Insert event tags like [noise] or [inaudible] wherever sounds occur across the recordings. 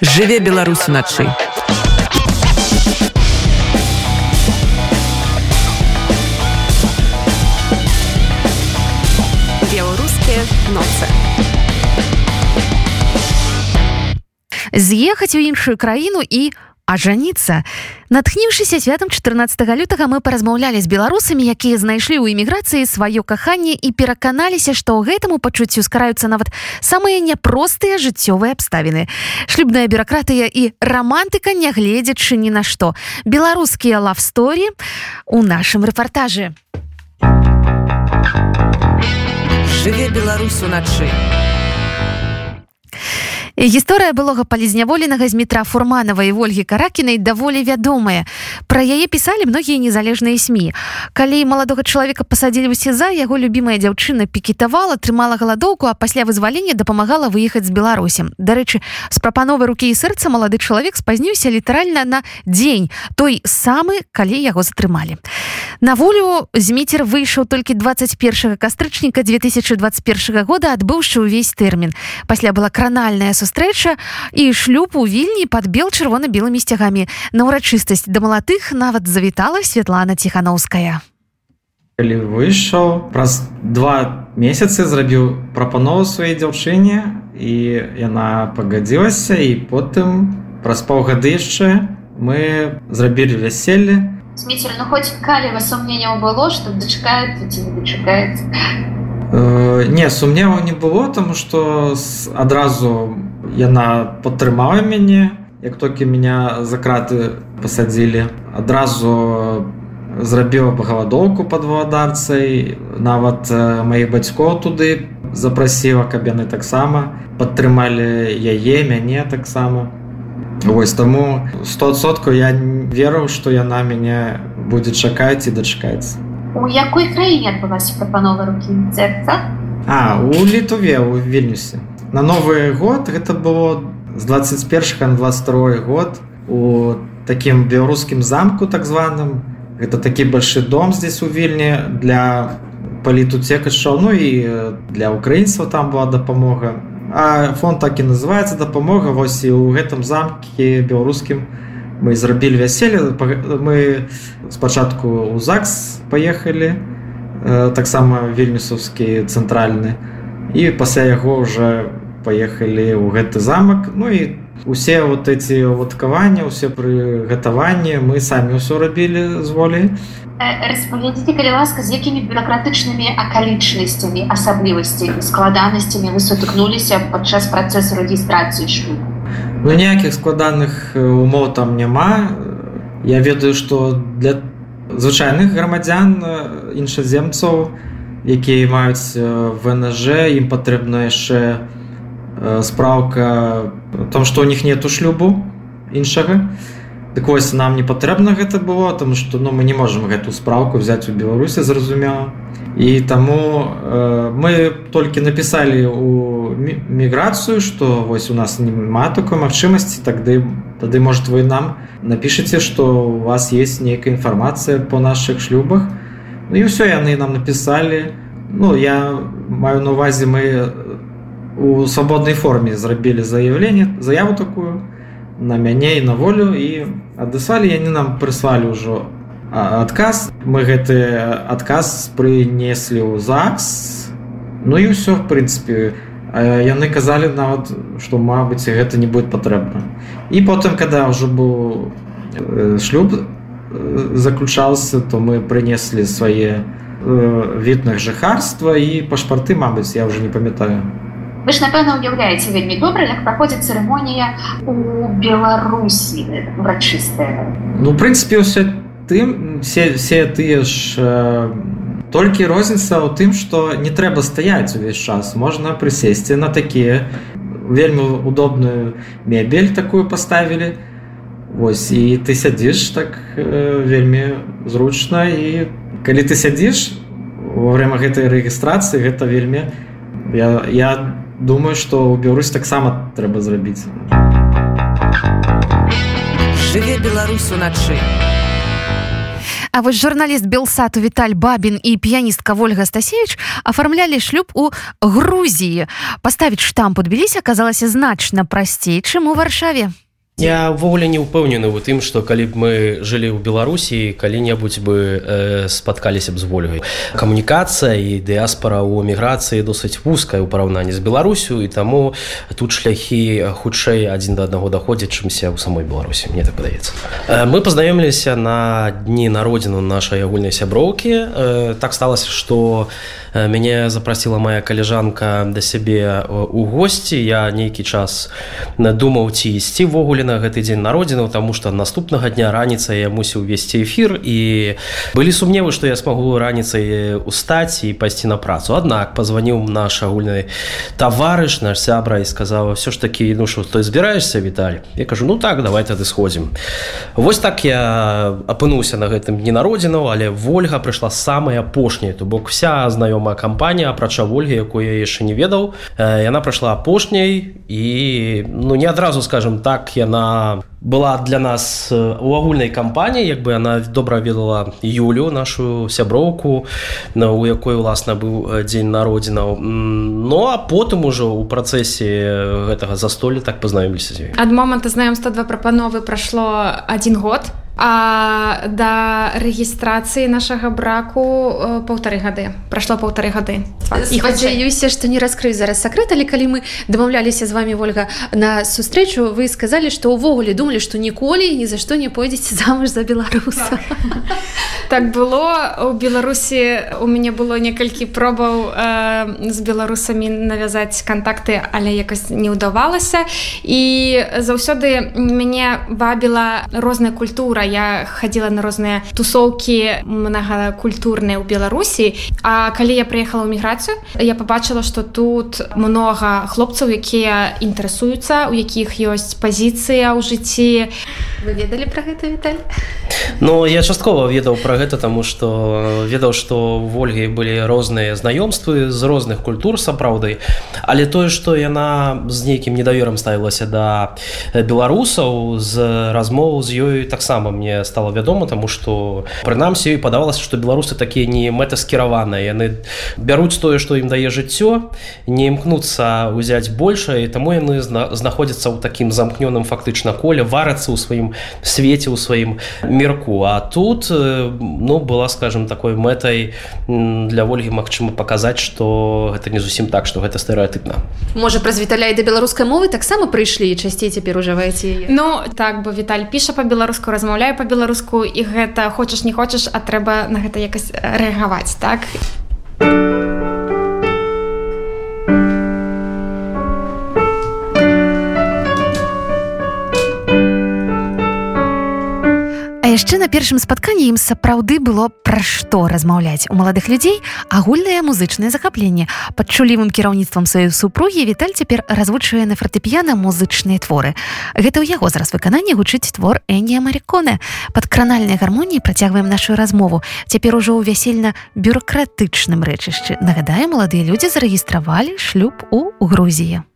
жыве Беларусь уначы беларускія ноцы. З'ехаць у іншую краіну і ажаніцца натхніўшыся святам 14 лютага мы паразмаўлялі з беларусамі якія знайшлі ў эміграцыі сваё каханне і пераканаліся што гэтаму пачуццю скараюцца нават самыя няпростыя жыццёвыя абставіны. Шлюбная бюракратыя і рамантыка нягледзячы ні на што. Беларускія лавсторі у нашым рэпартажы. Жыве Беларусь уначы гісторыя былога палізняволенага з метра фурманова і ольгі каракінай даволі вядомая. Пра яе пісалі многія незалежныя сМ калі маладога чалавека пасадзілі ў сеза яго любімая дзяўчына пікетавала трымала галадоўку а пасля вызвалення дапамагала выехаць з беларусем дарэчы з прапановы рукі і сэрца малады чалавек спазніўся літаральна на дзень той самы калі яго затрымалі. На волю зміцер выйшаў толькі 21 кастрычніка 2021 года адбыўшы ўвесь тэрмін. Пасля была кранальная сустрэча і шлюб у вільні падбел чырвона-белымі сцягамі. На ўрачыстасць да малатых нават завітала Святлана ціханаўская калі выйшаў праз два месяцы зрабіў прапанову сваёй дзяўчыне і яна пагадзілася і потым праз паўгады яшчэ мы зрабілі вяселле. Сміцер, ну хоць калі вас сумненняў было што дачакаецца ці не дачакаецца? Э, не сумневаў не было тому что адразу яна падтрымала мяне як толькі меня за краты пасадзілі адразу зрабіла пагаладоўку под валадарцай нават маіх бацькоў туды запрасіла каб яны таксама падтрымалі яе мяне таксама Вось таму 100соткаў я верыў што яна мяне будзе чакаць і дачакаецца у якой краіне адбылася прапанова рукі церца А у літуве у вільнюсе на новы год гэта было з 21 на 22 год у такім беларускім замку так званым. Гэта такі большы дом здесь у вільні для палітуцекачаў ну і для украінцаў там была дапамога. А фонд так і называется дапамога вось і у гэтым замке беларускім у мы зрабілі вяселле. Мы спачатку у ЗАГС поехали э, таксама вельмісаўскі цэнтральны і пасля яго уже поехали ў гэты замак. Ну і усе вот эти ваткавання усе прыгатаванні мы самі ўсё рабілі з волей распавядзіце калі ласка з якімі бюрократычнымі акалічнасцямі асаблівасцямі складанасцямі вы сутыкнуліся падчас працэсу рэгістрацыі шлюбу? Ну ніякіх складаных умоў там няма. Я ведаю, што для звычайных грамадзян іншаземцаў, якія маюць ВНЖ, ім патрэбна яшчэ спраўка том, што ў них нету шлюбу іншага. Дык вось нам не патрэбна гэта было, тому што ну, мы не можемм гэту спраўку взять у Беларусі, зразумела. І таму э, мы толькі напісалі у міграцыю што вось у нас няма такой магчымасці тады тады может вы нам напішыце што у вас есть нейкая інфармацыя по наших шлюбах. Ну і ўсё яны нам напісалі. Ну я маю на увазе мы у свабоднай форме зрабілі заявленне заяву такую на мяне і на волю і адресалі яны нам прыслалі ўжо адказ. Мы гэты адказ прынеслі ў ЗАГС. Ну і ўсё в прынцыпе. Яны казалі нават што мабыць гэта не будет патрэбна. І потым когда ўжо быў шлюб заключаўся то мы прынеслі свае відных жыхарства і пашпарты Мабыць я уже не памятаю Вы ж напэўна уяўляеце вельмі добра як праходзіць цырымонія у беларусі урачыстая. Ну прынцыпе ўсё тым все все тыя ж э, толькі розніца ў тым што не трэба стаяць увесь час. Можна прысесці на такія вельмі удобную мебель такую паставілі. Вось і ты сядзіш так э, вельмі зручна. І калі ты сядзіш во время гэтай рэгістрацыі гэта вельмі я, я думаю што ў Беларусь таксама трэба зрабіць жыве Беларусь уначы А вось журналіст белсату Віталь бабін і піяністка ольга стасевич афармлялі шлюб у Грузіі. Паставіць штамп у тбіліся аказалася значна прасцей чым у варшаве Я ўвогуле не ўпэўнены ў тым, што калі б мы жылі ў Беларусі, калі-небудзь бы э, спаткаліся б з ольгай. Камунікацыя і дыаспара ў эміграцыі досыць вузкая ў параўнанні з Беларусю і таму тут шляхі хутчэй адзін да аднаго даходзяць, чымся ў самой Беларусі, мне так падаецца. Э, мы пазнаёміліся на дні народзіну нашай агульнай сяброўкі. Э, так сталася, што мяне запрасіла моя каляжанка да сябе у госці. Я нейкі час думаў ці ісці ввогуле на гэты дзень народзінаў тому что наступнага дня раніца я мусіў весці эфир і былі сумневы что я смогу раніцай устаць і пайсці на працу. Аднак позвоніў наш агульны таварыш наш сябра і сказаў все ж таки ну что той збіраешься Віталь? Я кажу ну так давай тады сходзім Вось так я апынуўся на гэтым дні народзінаў але ольга прыйшла самая апошняя то бок вся знаёмая кампанія апрача ольгі якую я яшчэ не ведаў яна прайшла апошняй і ну не адразу скажем так яна была для нас у агульнай кампаніі як бы она добра ведала юлю нашу сяброўку на у якой уласна быў дзень народзінаў Ну а потым ужо у працэсе гэтага застолля так пазнаёміліся ад моманта знаёмства два прапановы прайшло один год А да рэгістрацыі нашага браку э, паўтары гады. Прайшло паўтары гады. Спадзяюся што не раскрыю зараз сакрэт але калі мы дамаўляліся з вами ольга на сустрэчу вы сказалі што ўвогуле думалі што ніколі ні за што не пойдзеце замуж за беларуса. Так. так было. У беларусі у мяне было некалькі пробаў э, з беларусамі навязаць контакты але якось не ўдавалася. І заўсёды мяне вабіла розная культура я хадзіла на розныя тусоўкі многакультурныя ў беларусі. А калі я прыехала ў міграцыю я побачыла что тут много хлопцаў якія інтарэсуюцца у якіх ёсць пазіцыя ў жыцці. Вы ведалі про гэта Віталь? Ну я часткова ведаў про гэта таму что ведаў что в ольге былі розныя знаёмствы з розных культур сапраўды. Але тое что яна з нейкім недаверам ставілася да беларусаў з размову з ёю таксама мне стало вядома тому что прынамсі падавалася что беларусы такія не мэтаскіраваныя. Яны бяруць тое что ім дае жыццё не імкнуцца ўзяць больше і таму яны знаходзяцца ў такім замкнёным фактычна коле варацца ў сваім свеце ў сваім мерку а тут ну была скажем такой мэтай для ольгі Мачыма паказаць что гэта не зусім так что гэта стэеатыпна можа праз віталя і да беларускай мовы таксама прыйшлі часцей цяпер ужываеце Ну так бы Віталь піша по-беларуску размаўляю по-беларуску і гэта хочаш не хочаш а трэба на гэта якась рэагаваць так яшчэ на першым спатканні ім сапраўды было пра што размаўляць. У маладых людзей агульнае музычнае захапленне. Пад чулівым кіраўніцтвам сваёй супругі Віталь цяпер развучвае на фартэпіяна музычныя творы. Гэта ў яго зараз выкананне гучыць твор Энія Мариконе. Пад кранальнай гармоніі працягваем нашу размову. Цяпер ужо ў вясельна бюрократычным рэчышчы. Нагадаю маладыя людзі зарэгістравалі шлюб у Грузіі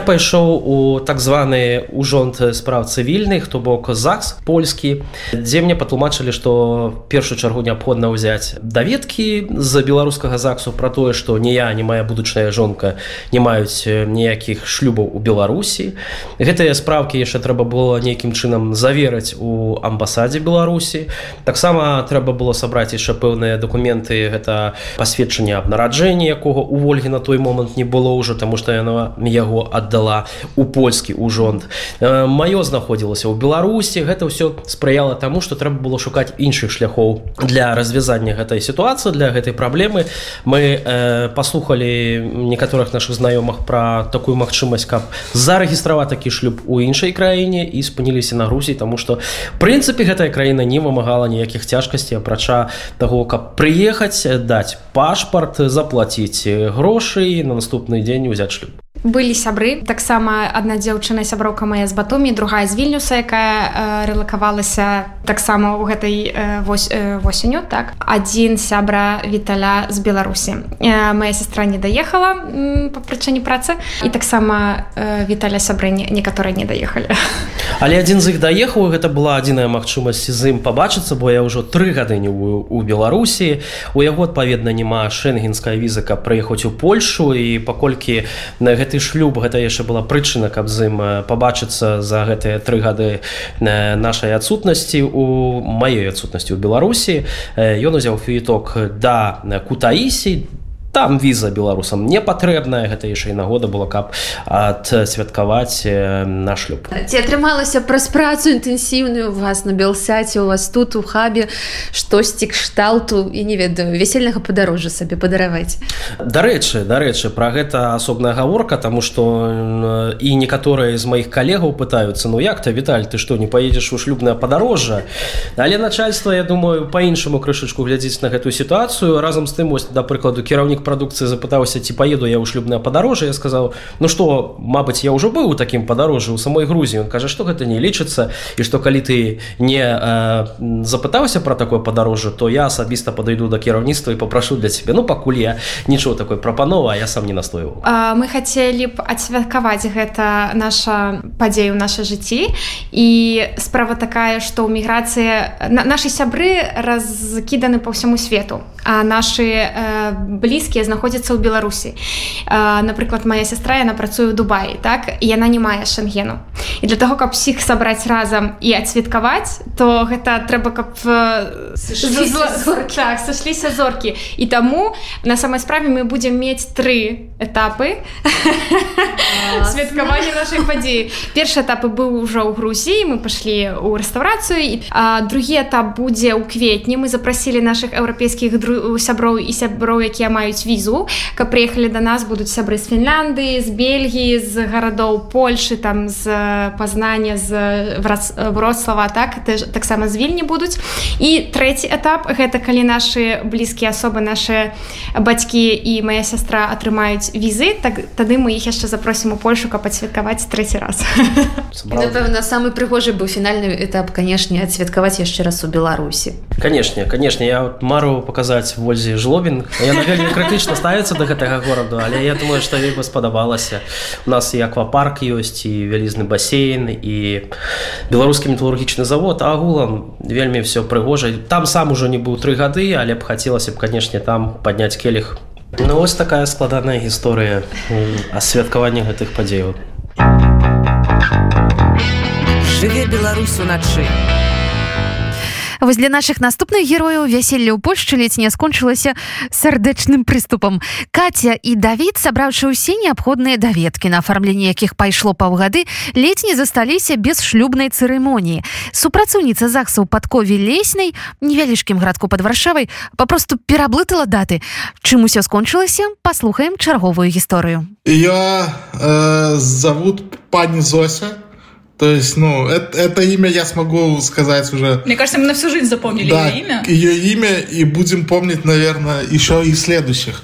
пайшоў у так званы ужонт справ цывільных то бок ЗАГС польскі дзе мне патлумачылі што першую чаргу неабходна ўзяць даведкі з беларускага ЗАГСу пра тое што не я не моя будучая жонка не маюць ніякіх шлюбаў у беларусі. Гэтыя спраўкі яшчэ трэба было нейкім чынам заверыць у амбасадзе беларусі. Таксама трэба было сабраць яшчэ пэўныя дакументы гэта пасведчанне аб нараджэнні якога у ольгі на той момант не было ўжо таму што яна яго аддала у польскі ўжонд маё знаходзілася ў беларусі. Гэта ўсё спрыяла таму што трэба было шукаць іншых шляхоў для развязання гэтай сітуацыі для гэтай праблемы. Мы э, паслухалі некаторых наших знаёмых пра такую магчымасць каб зарэгістраваць такі шлюб у іншай краіне і спыніліся на грузі тому что прынцыпе гэтая краіна не вымагала ніякіх цяжкасцей апрача того каб прыехаць даць пашпарт заплаціць грошы на наступны дзень узяць шлюб былі сябры. Таксама одна дзяўчына сяброўка моя з батомі другая з вільнюса якая э, рэлакавалася таксама ў гэтай э, вось, э, восенню так. Адзін сябра віталя з беларусі. Э, моя сестра не даехала по прычыне працы. І таксама э, віталя сябры некаторыя не даехалі. [laughs] Але адзін з іх даехаў гэта была адзіная магчымасць з ім пабачыцца бо я ўжо тры гады не у, у беларусі. У яго адпаведна няма шэнгенская віза каб прыехаць у польшу. І паколькі на гэта гэты шлюб гэта яшчэ была прычына каб з ім пабачыцца за гэтыя тры гады нашай адсутнасці у маёй адсутнасці ў беларусі. Ён узяў фіток да кутаісі там віза беларусам не патрэбная гэта яшчэ і нагода была каб адсвяткаваць на шлюб. Ці атрымалася праз працу інтэнсіўную вас на белсаце у вас тут у хабе штосьці кшталту і не ведаю весельнага падарожжа сабе падараваць? Дарэчы дарэчы пра гэта асобная гаворка тому что і некаторыя з маіх калегаў пытаюцца ну як ты віталь ты што не поедзеш у шлюбнае падарожжа? Але начальство я думаю по-іншаму крышачку глядзець на гэтую сітуацыю. Разам з тым вось да прыкладу кіраўнік кіраўнік прадукцыі запытаўся ці паеду я ў шлюбнае падарожжа я сказаў ну што Мабыць я ўжо быў у такім падарожжы ў самой грузі он кажа што гэта не лічыцца і што калі ты не э, запытаўся пра такое падарожжа то я асабіста падыйду да кіраўніцтва і попрашу для цябе ну пакуль я нічого такой прапанова я сам не настойваў мы хацелі б ацвяткаваць гэта наша падзея ў нашай жыцці і справа такая што ў міграцыі на нашы сябры разкіданы по ўсяму свету а наши э, блізкія знаходзяцца ў беларусі э, напрыклад моя сестра яна працуе ў дубаі так? Яна не мае шенгену. І для того каб усіх сабраць разам і адцвяткаваць то гэта трэба каб сышліся зоркі і таму на самай справе мы будзем мець тры этапы святкавання нашай падзеі першы этапы быў ужо ў грузіі мы пашлі ў рэстаўрацыю другі этап будзе ў кветні мы запрасілі наших еўрапейскіх сяброў і сяброў якія маюць візу. Каб прыехалі до нас будуць сябры з Фінляндыі з Бельгіі з гарадоў Польшы там з пазнання з вроцлава так таксама з вільні будуць. І трэці этап гэта калі нашы блізкія асобы наши бацькі і моя сястра атрымаюць візы так тады мы іх яшчэ запросім у Польшу каб адсвяткаваць трэці раз. [laughs] Напэўна самы прыгожы быў фінальны этап канешне адсвяткаваць яшчэ раз у Беларусі. Канешне канешне я мару показать сказаць вользе жлобін яна вельмі крытычна ставіцца да гэтага гораду але я думаю што вельмі спадабалася. У нас і аквапарк ёсць і вялізны басейн і беларускі металургічны завод агулам вельмі все прыгожа. Там сам ужо не быў тры гады але б хацелася б канешне там падняць келіх. Ну вось такая складаная гісторыя асвяткавання гэтых падзеяў жыве беларус уначы вось для наших наступных герояў вяселля ў польшчы ледзь не скончылася сардэчным прыступам. Катя і давід сабраўшы ўсе неабходныя даведкі на афармленне якіх пайшло паўгады ледзь не засталіся без шлюбнай цырымоніі. Супрацоўніца захсаў падкові леснай невялічкім градку под варшавай папросту пераблытала даты. Чым усё скончылася паслухаем чарговую гісторыю. Я э, зовут пані зося То есть, ну, это, это имя я смогу сказать уже. Мне кажется, мы на всю жизнь запомнили да, ее имя. Ее имя и будем помнить, наверное, еще и следующих.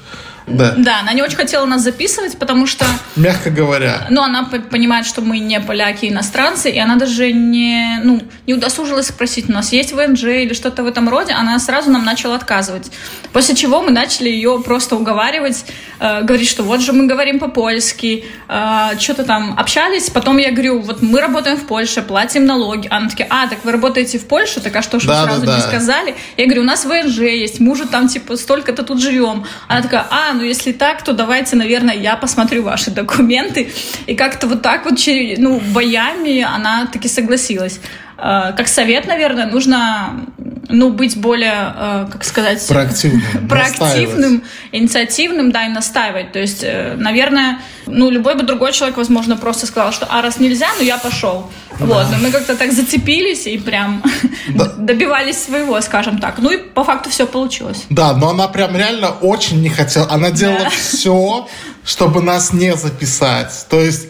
Да. да, она не очень хотела нас записывать, потому что... Мягко говоря. Ну, она понимает, что мы не поляки, иностранцы, и она даже не, ну, не удосужилась спросить, у нас есть ВНЖ или что-то в этом роде, она сразу нам начала отказывать. После чего мы начали ее просто уговаривать, э, говорить, что вот же мы говорим по-польски, э, что-то там общались, потом я говорю, вот мы работаем в Польше, платим налоги. Она такая, а, так вы работаете в Польше, так а что же да, сразу да, да. не сказали? Я говорю, у нас ВНЖ есть, мы уже там, типа, столько-то тут живем. Она такая, а, ну если так, то давайте, наверное, я посмотрю ваши документы. И как-то вот так вот, ну, боями она таки согласилась. А, как совет, наверное, нужно ну, быть более, э, как сказать... Проактивным. [laughs] Проактивным, инициативным, да, и настаивать. То есть, э, наверное, ну, любой бы другой человек, возможно, просто сказал, что, а раз нельзя, ну, я пошел. Да. Вот, но мы как-то так зацепились и прям да. [laughs] добивались своего, скажем так. Ну, и по факту все получилось. Да, но она прям реально очень не хотела. Она делала да. все, чтобы нас не записать. То есть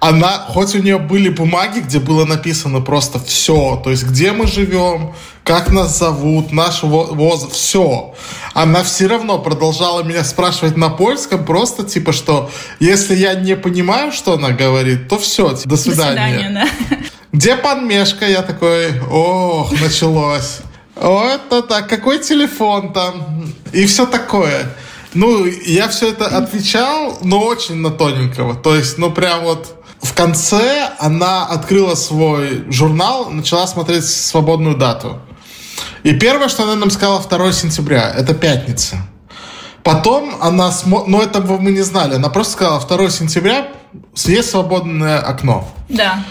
она, хоть у нее были бумаги, где было написано просто все, то есть где мы живем, как нас зовут, наш возраст, все. Она все равно продолжала меня спрашивать на польском, просто типа, что если я не понимаю, что она говорит, то все, типа, до свидания. До свидания да. Где пан Мешка? Я такой, ох, началось. О, это так, какой телефон там? И все такое. Ну, я все это отвечал, но очень на тоненького. То есть, ну, прям вот в конце она открыла свой журнал, начала смотреть свободную дату. И первое, что она нам сказала 2 сентября, это пятница. Потом она, смо... но этого мы не знали, она просто сказала 2 сентября есть свободное окно. Да.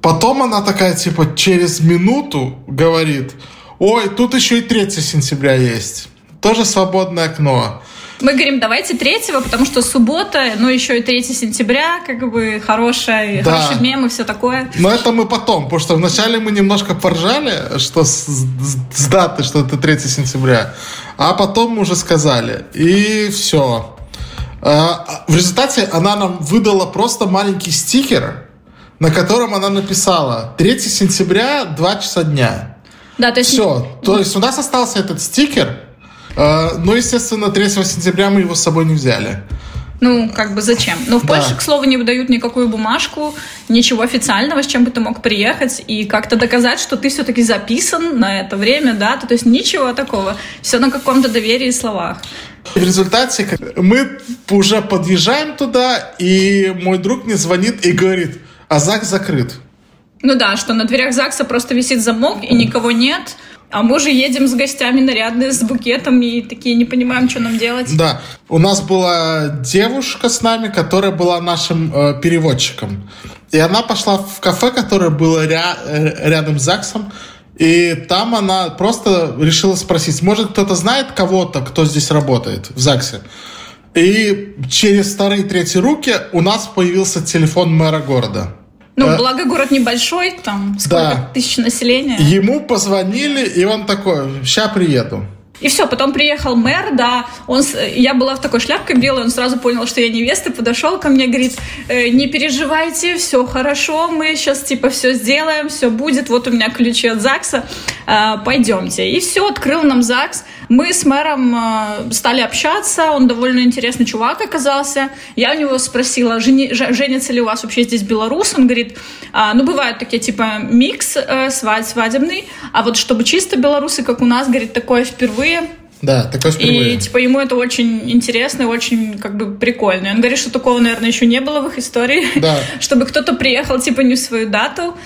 Потом она такая, типа, через минуту говорит, ой, тут еще и 3 сентября есть. Тоже свободное окно. Мы говорим, давайте третьего, потому что суббота, ну еще и 3 сентября, как бы хорошая, да. хороший мем и все такое. Но это мы потом, потому что вначале мы немножко поржали, что с, с даты, что это 3 сентября, а потом мы уже сказали. И все. А, в результате она нам выдала просто маленький стикер, на котором она написала 3 сентября, 2 часа дня. Да, то есть... Все. То есть у нас остался этот стикер, а, ну, естественно, 3 сентября мы его с собой не взяли. Ну, как бы зачем? Но в да. Польше, к слову, не выдают никакую бумажку, ничего официального, с чем бы ты мог приехать и как-то доказать, что ты все-таки записан на это время, да, то, то есть ничего такого. Все на каком-то доверии и словах. В результате мы уже подъезжаем туда, и мой друг мне звонит и говорит, а ЗАГС закрыт. Ну да, что на дверях ЗАГСа просто висит замок, и никого нет, а мы же едем с гостями нарядные, с букетом, и такие не понимаем, что нам делать. Да, у нас была девушка с нами, которая была нашим э, переводчиком. И она пошла в кафе, которое было ря- э, рядом с ЗАГСом, и там она просто решила спросить, может кто-то знает кого-то, кто здесь работает в ЗАГСе? И через вторые третьи руки у нас появился телефон мэра города. Ну, а, благо город небольшой, там сколько да. тысяч населения. Ему позвонили, и он такой, ща приеду. И все, потом приехал мэр, да, он, я была в такой шляпке белой, он сразу понял, что я невеста, подошел ко мне, говорит, э, не переживайте, все хорошо, мы сейчас типа все сделаем, все будет, вот у меня ключи от ЗАГСа, э, пойдемте. И все, открыл нам ЗАГС, мы с мэром э, стали общаться, он довольно интересный чувак оказался. Я у него спросила, жени, женится ли у вас вообще здесь белорус? Он говорит, а, ну, бывают такие, типа, микс э, свадь, свадебный, а вот чтобы чисто белорусы, как у нас, говорит, такое впервые, да, такое впервые. И, типа, ему это очень интересно и очень, как бы, прикольно. Он говорит, что такого, наверное, еще не было в их истории. Да. [laughs] Чтобы кто-то приехал, типа, не в свою дату.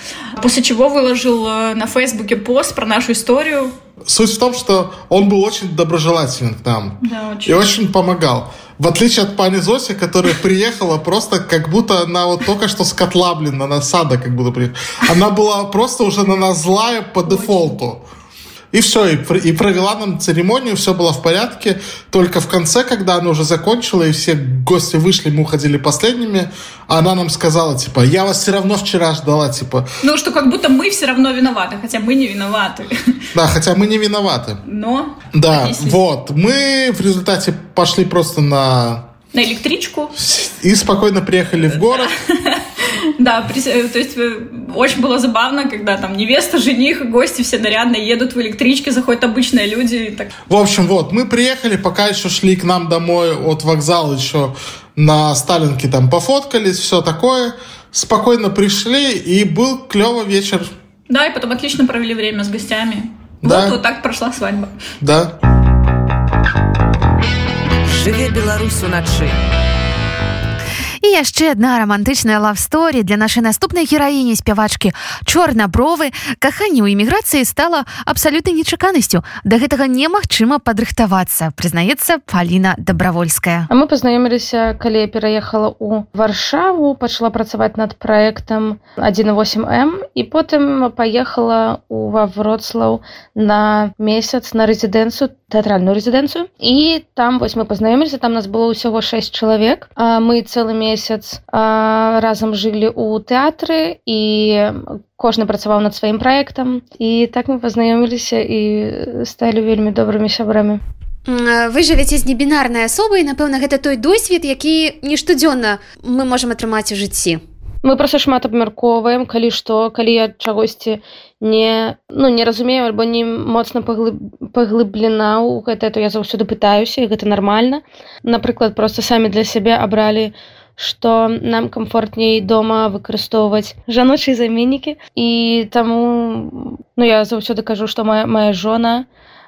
После чего выложил э, на Фейсбуке пост про нашу историю. Суть в том, что он был очень доброжелателен к нам. Да, очень. И очень помогал. В отличие от пани Зоси, которая приехала просто как будто она вот только что с котла, блин, на насада как будто приехала. Она была просто уже на нас злая по дефолту. И все, и, и провела нам церемонию, все было в порядке. Только в конце, когда она уже закончила, и все гости вышли, мы уходили последними, она нам сказала, типа, я вас все равно вчера ждала, типа... Ну, что как будто мы все равно виноваты, хотя мы не виноваты. Да, хотя мы не виноваты. Но... Да, понеслись. вот. Мы в результате пошли просто на... На электричку. И спокойно приехали в город. Да, [laughs] э, то есть э, очень было забавно, когда там невеста, жених, гости все нарядные едут в электричке, заходят обычные люди. Так. В общем, вот, мы приехали, пока еще шли к нам домой от вокзала, еще на Сталинке там пофоткались, все такое. Спокойно пришли, и был клевый вечер. Да, и потом отлично провели время с гостями. Да. Вот, вот так прошла свадьба. Да. Жыве Беларусь уначы. І яшчэ одна романтычная лавсторі для нашай наступнай гераіні спявачкі чорнабровы каханне ў эміграцыі стала абсалютнай нечаканасцю. Да гэтага немагчыма падрыхтавацца прызнаецца Паліна добровольская А мы пазнаёміліся калі я пераехала у варшаву пачала працаваць над проектам 18м і потым паехала у ва вроцлаў на месяц на рэзідэнцыю тэатральную рэзідэнцыю. І там вось мы пазнаёміліся там нас было ўсяго 6 чалавек. Мы цэлы месяц а, разам жылі ў тэатры і кожны працаваў над сваім праектам. І так мы пазнаёміліся і сталі вельмі добрымі сябрамі. Вы жывяце з небінарнай асобай напэўна гэта той досвед які не штодзённа мы можемм атрымаць у жыцці. Мы просто шмат абмяркоўваем калі што калі я чагосьці не ну не разумею альбо не моцна паглыб, паглыблена ў гэта то я заўсёды пытаюся і гэта нармальна. Напрыклад просто самі для сябе абралі что нам комфортней дома выкарыстоўваць жаночыя заменнікі і таму ну я заўсёды кажу что моя моя жона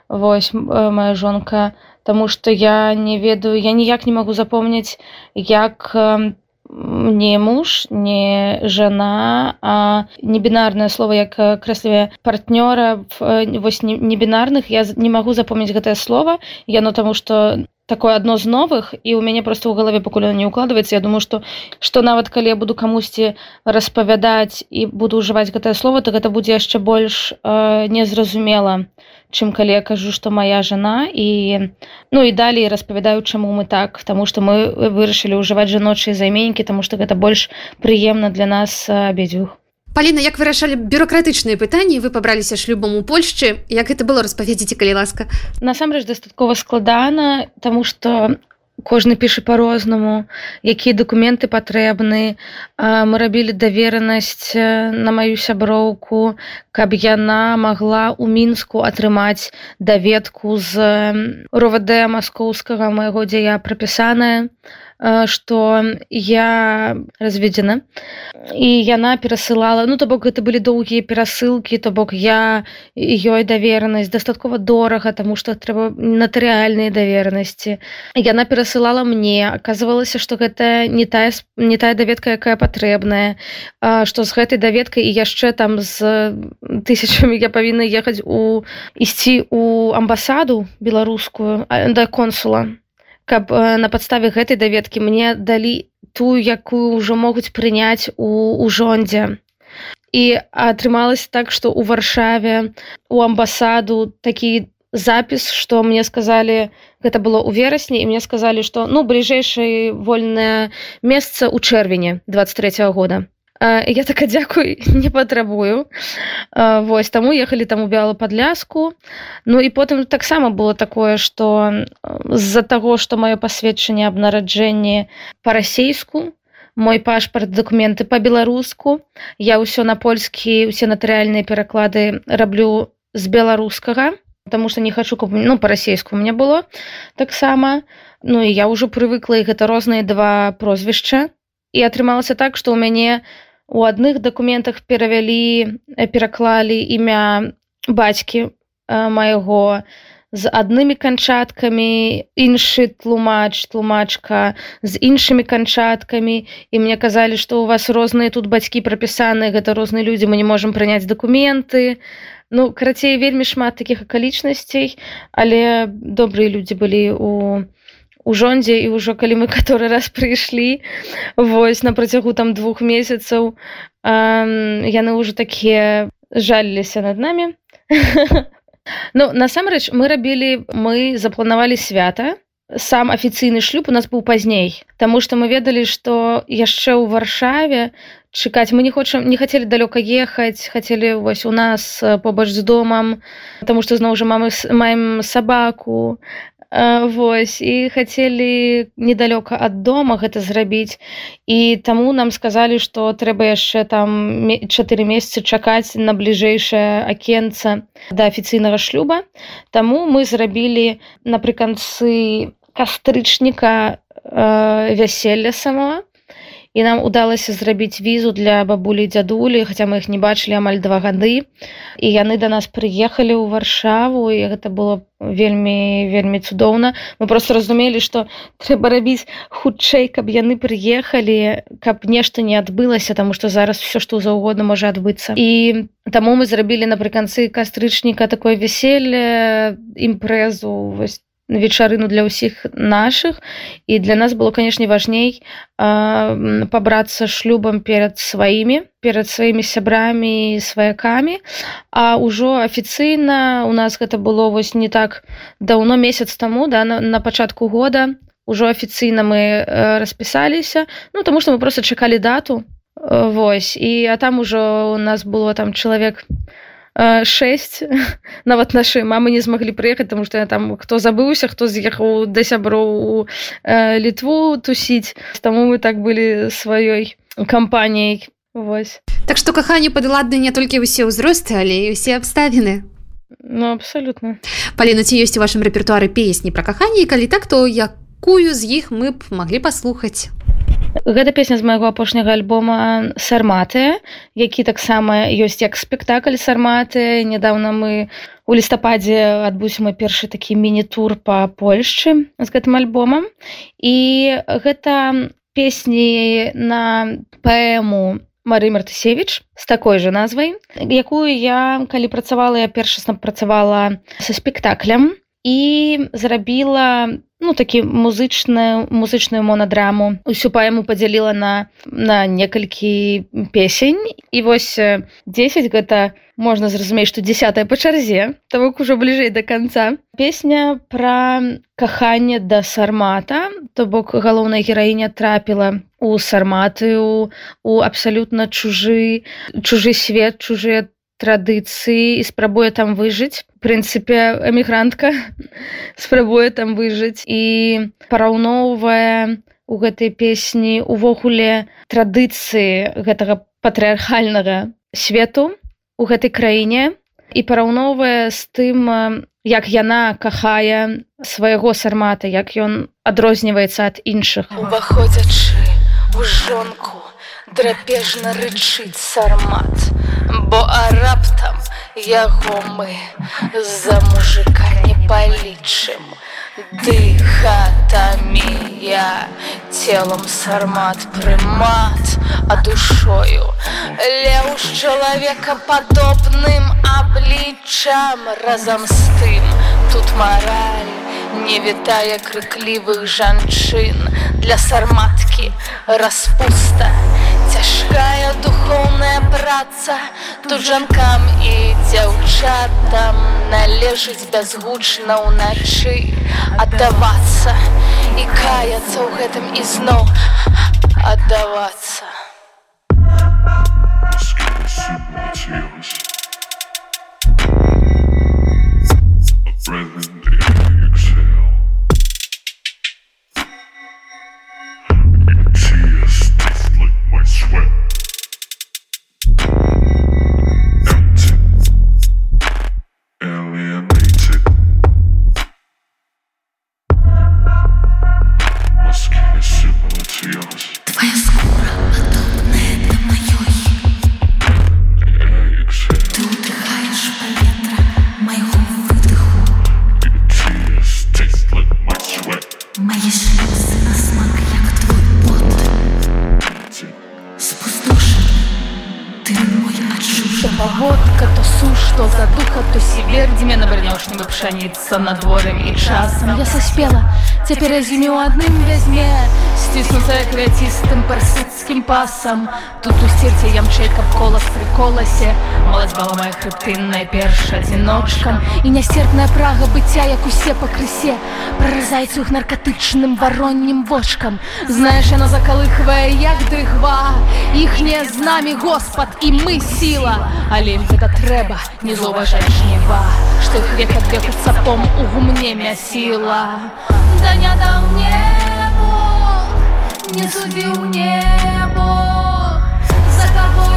вось моя жонка тому что я не ведаю я ніяк не могу запомніць як там не муж не жена а небінарнае слово як крэсліве партнёра вось небінарных я не магу запомніць гэтае слово. Яно таму что такое адно з новых і у мяне просто ў галаве пакуль не укладваецца Я думаю что что нават калі я буду камусьці распавядаць і буду ўжываць гэтае слово то гэта будзе яшчэ больш э, незразумела чым калі я кажу что моя жена. І ну і далей распавядаю чаму мы так тому что мы вырашылі ўжываць жаночыя займеннікі тому что гэта больш прыемна для нас абедзвюх Паліна як вырашалі бюрократычныя пытанні вы пабраліся шлюбам у Польшчы. Як гэта было распаведзіце калі ласка. Насамрэч дастаткова складана тому что кожны піша по-рознаму якія документы патрэбны. Мы рабілі даверанасць на маю сяброўку каб яна могла у мінску атрымаць даведку з ровд маскоўскага майго дзе я прапісаная что я разведзена і яна перасылала ну то бок гэта былі доўгія перасылкі то бок я ёй даверанасць дастаткова дорага тому что трэба натарыяльныя даверанасці яна перасылала мне оказывалася что гэта не тая не тая даведка якая патрэбная что з гэтай даведкай і яшчэ там з тысячамі я павінна ехаць у ісці у амбасаду беларускую да консула каб на падставе гэтай даведкі мне далі тую якую ўжо могуць прыняць у у жондзе. І атрымалася так што у варшаве у амбасаду такі запіс што мне сказалі гэта было ў верасні і мне сказалі што ну бліжэйшае вольнае месца ў чэрвені 23 -го года я так дзякуй не патрабую восьось таму ехалі там у бялу падляску ну і потым таксама было такое что з-за таго что маё пасведчанне аб нараджэнні па-расейску мой пашпарт документы по-беларуску я ўсё на польскі усе натарыяльныя пераклады раблю з беларускага потому что не хочу каб ну па-расейску мне было таксама ну і я ўжо прывыкла і гэта розныя два прозвішча і атрымалася так что у мяне у адных дакументах перавялі пераклалі імя бацькі майго з аднымі канчаткамі іншы тлумач тлумачка з іншымі канчаткамі і мне казалі што у вас розныя тут бацькі прапісаны гэта розныя людзі мы не можемм прыняць дакументы ну карацей вельмі шмат такіх акалічнасцей але добрыя людзі былі у у жондзе і ўжо калі мы [laughs] каторы раз прыйшлі. Вось на працягу там двух месяцаў. Яны ўжо такія жаліліся над намі. [laughs] Ну насамрэч мы рабілі мы запланавалі свята. Сам афіцыйны шлюб у нас быў пазней Таму што мы ведалі што яшчэ ў варшаве чакаць. Мы не хочам не хацелі далёка ехаць хацелі вось у нас побач з домам Таму што зноў жа мамы маем сабаку Вось і хацелі недалёка ад дома гэта зрабіць і таму нам сказалі што трэба яшчэ там чатыры месяцы чакаць на бліжэйшае акенца да афіцыйнага шлюба. Таму мы зрабілі напрыканцы кастрычніка э, вяселля самого і нам удалася зрабіць візу для бабулі дзядулі хаця мы іх не бачылі амаль два гады і яны да нас прыехалі ў варшаву і гэта было вельмі вельмі цудоўна. Мы просто разумелі што трэба рабіць хутчэй каб яны прыехалі каб нешта не адбылася таму што зараз все што заўгодна можа адбыцца. І таму мы зрабілі напрыканцы кастрычніка такое вяселле імпрэзу вось вечарыну для ўсіх наших і для нас было канешне важней пабрацца шлюбам перад сваімі перад сваімі сябрамі сваякамі. А ўжо афіцыйна у нас гэта было вось не так даўно месяц таму да на, на пачатку года ўжо афіцыйна мы распісаліся. Ну таму што мы просто чакалі дату Вось. І а там ужо у нас было там чалавек 6 нават нашы мамы не змаглі прыехаць тому што я там хто забыўся хто з'ехаў да сяброў у э, літву тусіць таму мы так былі сваёй кампаніяй Вось Так што каханню падладны не толькі ўсе ўзросты але і усе абставіны Ну абсалютна Паліна ці ёсць у вашым рэпертуары песні пра каханне калі так то якую з іх мы б маглі паслухаць Гэта песня з майго апошняга альбома сарматы які таксама ёсць як спектакль сарматы нядаўна мы у лістападзе адбуся мой першы такі міні-тур па Польшчы з гэтым альбомам. І гэта песні на паэму Мары Мартысевич з такой жа назвай якую я калі працавала я першасна працавала са спектаклем і зрабіла ну такі музычную музычную монадраму. Усю паэму падзяліла на на некалькі песень. І вось 10 гэта можна зразумець што десятая па чарзе того ужо бліжэй до конца песня про каханне да сармата то бок галоўная гераіня трапіла у сарматыю у абсалютна чужы чужы свет чужыя традыцыі і спрабуе там выжыць прынцыпе эмігрантка [laughs] спрабуе там выжыць і параўноўвае у гэтай песні увогуле традыцыі гэтага патрыархальнага свету у гэтай краіне. І параўноўвае з тым як яна кахае свайго сармата як ён адрозніваецца ад іншых. Уваходзячы у жонку драпежна рычыць сармат бо а раптам яго мы за мужика не палічым дыхатамі я целом сармат прымат а душою леў з чалавека падобным аблічам разам з тым тут мараль не вітае крыклівых жанчын для сарматкі распуста цяжкая духоўная праца тут жанкам і дзяўчатам належыць бязгучна ўначы аддавацца. І каяцца ў гэтым ізноў аддавацца. Present цяпер зіме ў адным вязьме сціснутая квяцістым парсыцкім пасам тут у сцерце ямчэйка кола прыколасе малацьбала моя хрыптынная перша адзіночкам і нястерпная прага быцця як усе пакрысе праразайцы іх наркатычным вароннім вочкам знаеш яна закалыхвае як дыхва іхне з намі Господ і мы сіла але гэта трэба не заўважаць жніва што іх век ад веку цапом у гумне мясіла да не дам мне не судил небо, за кого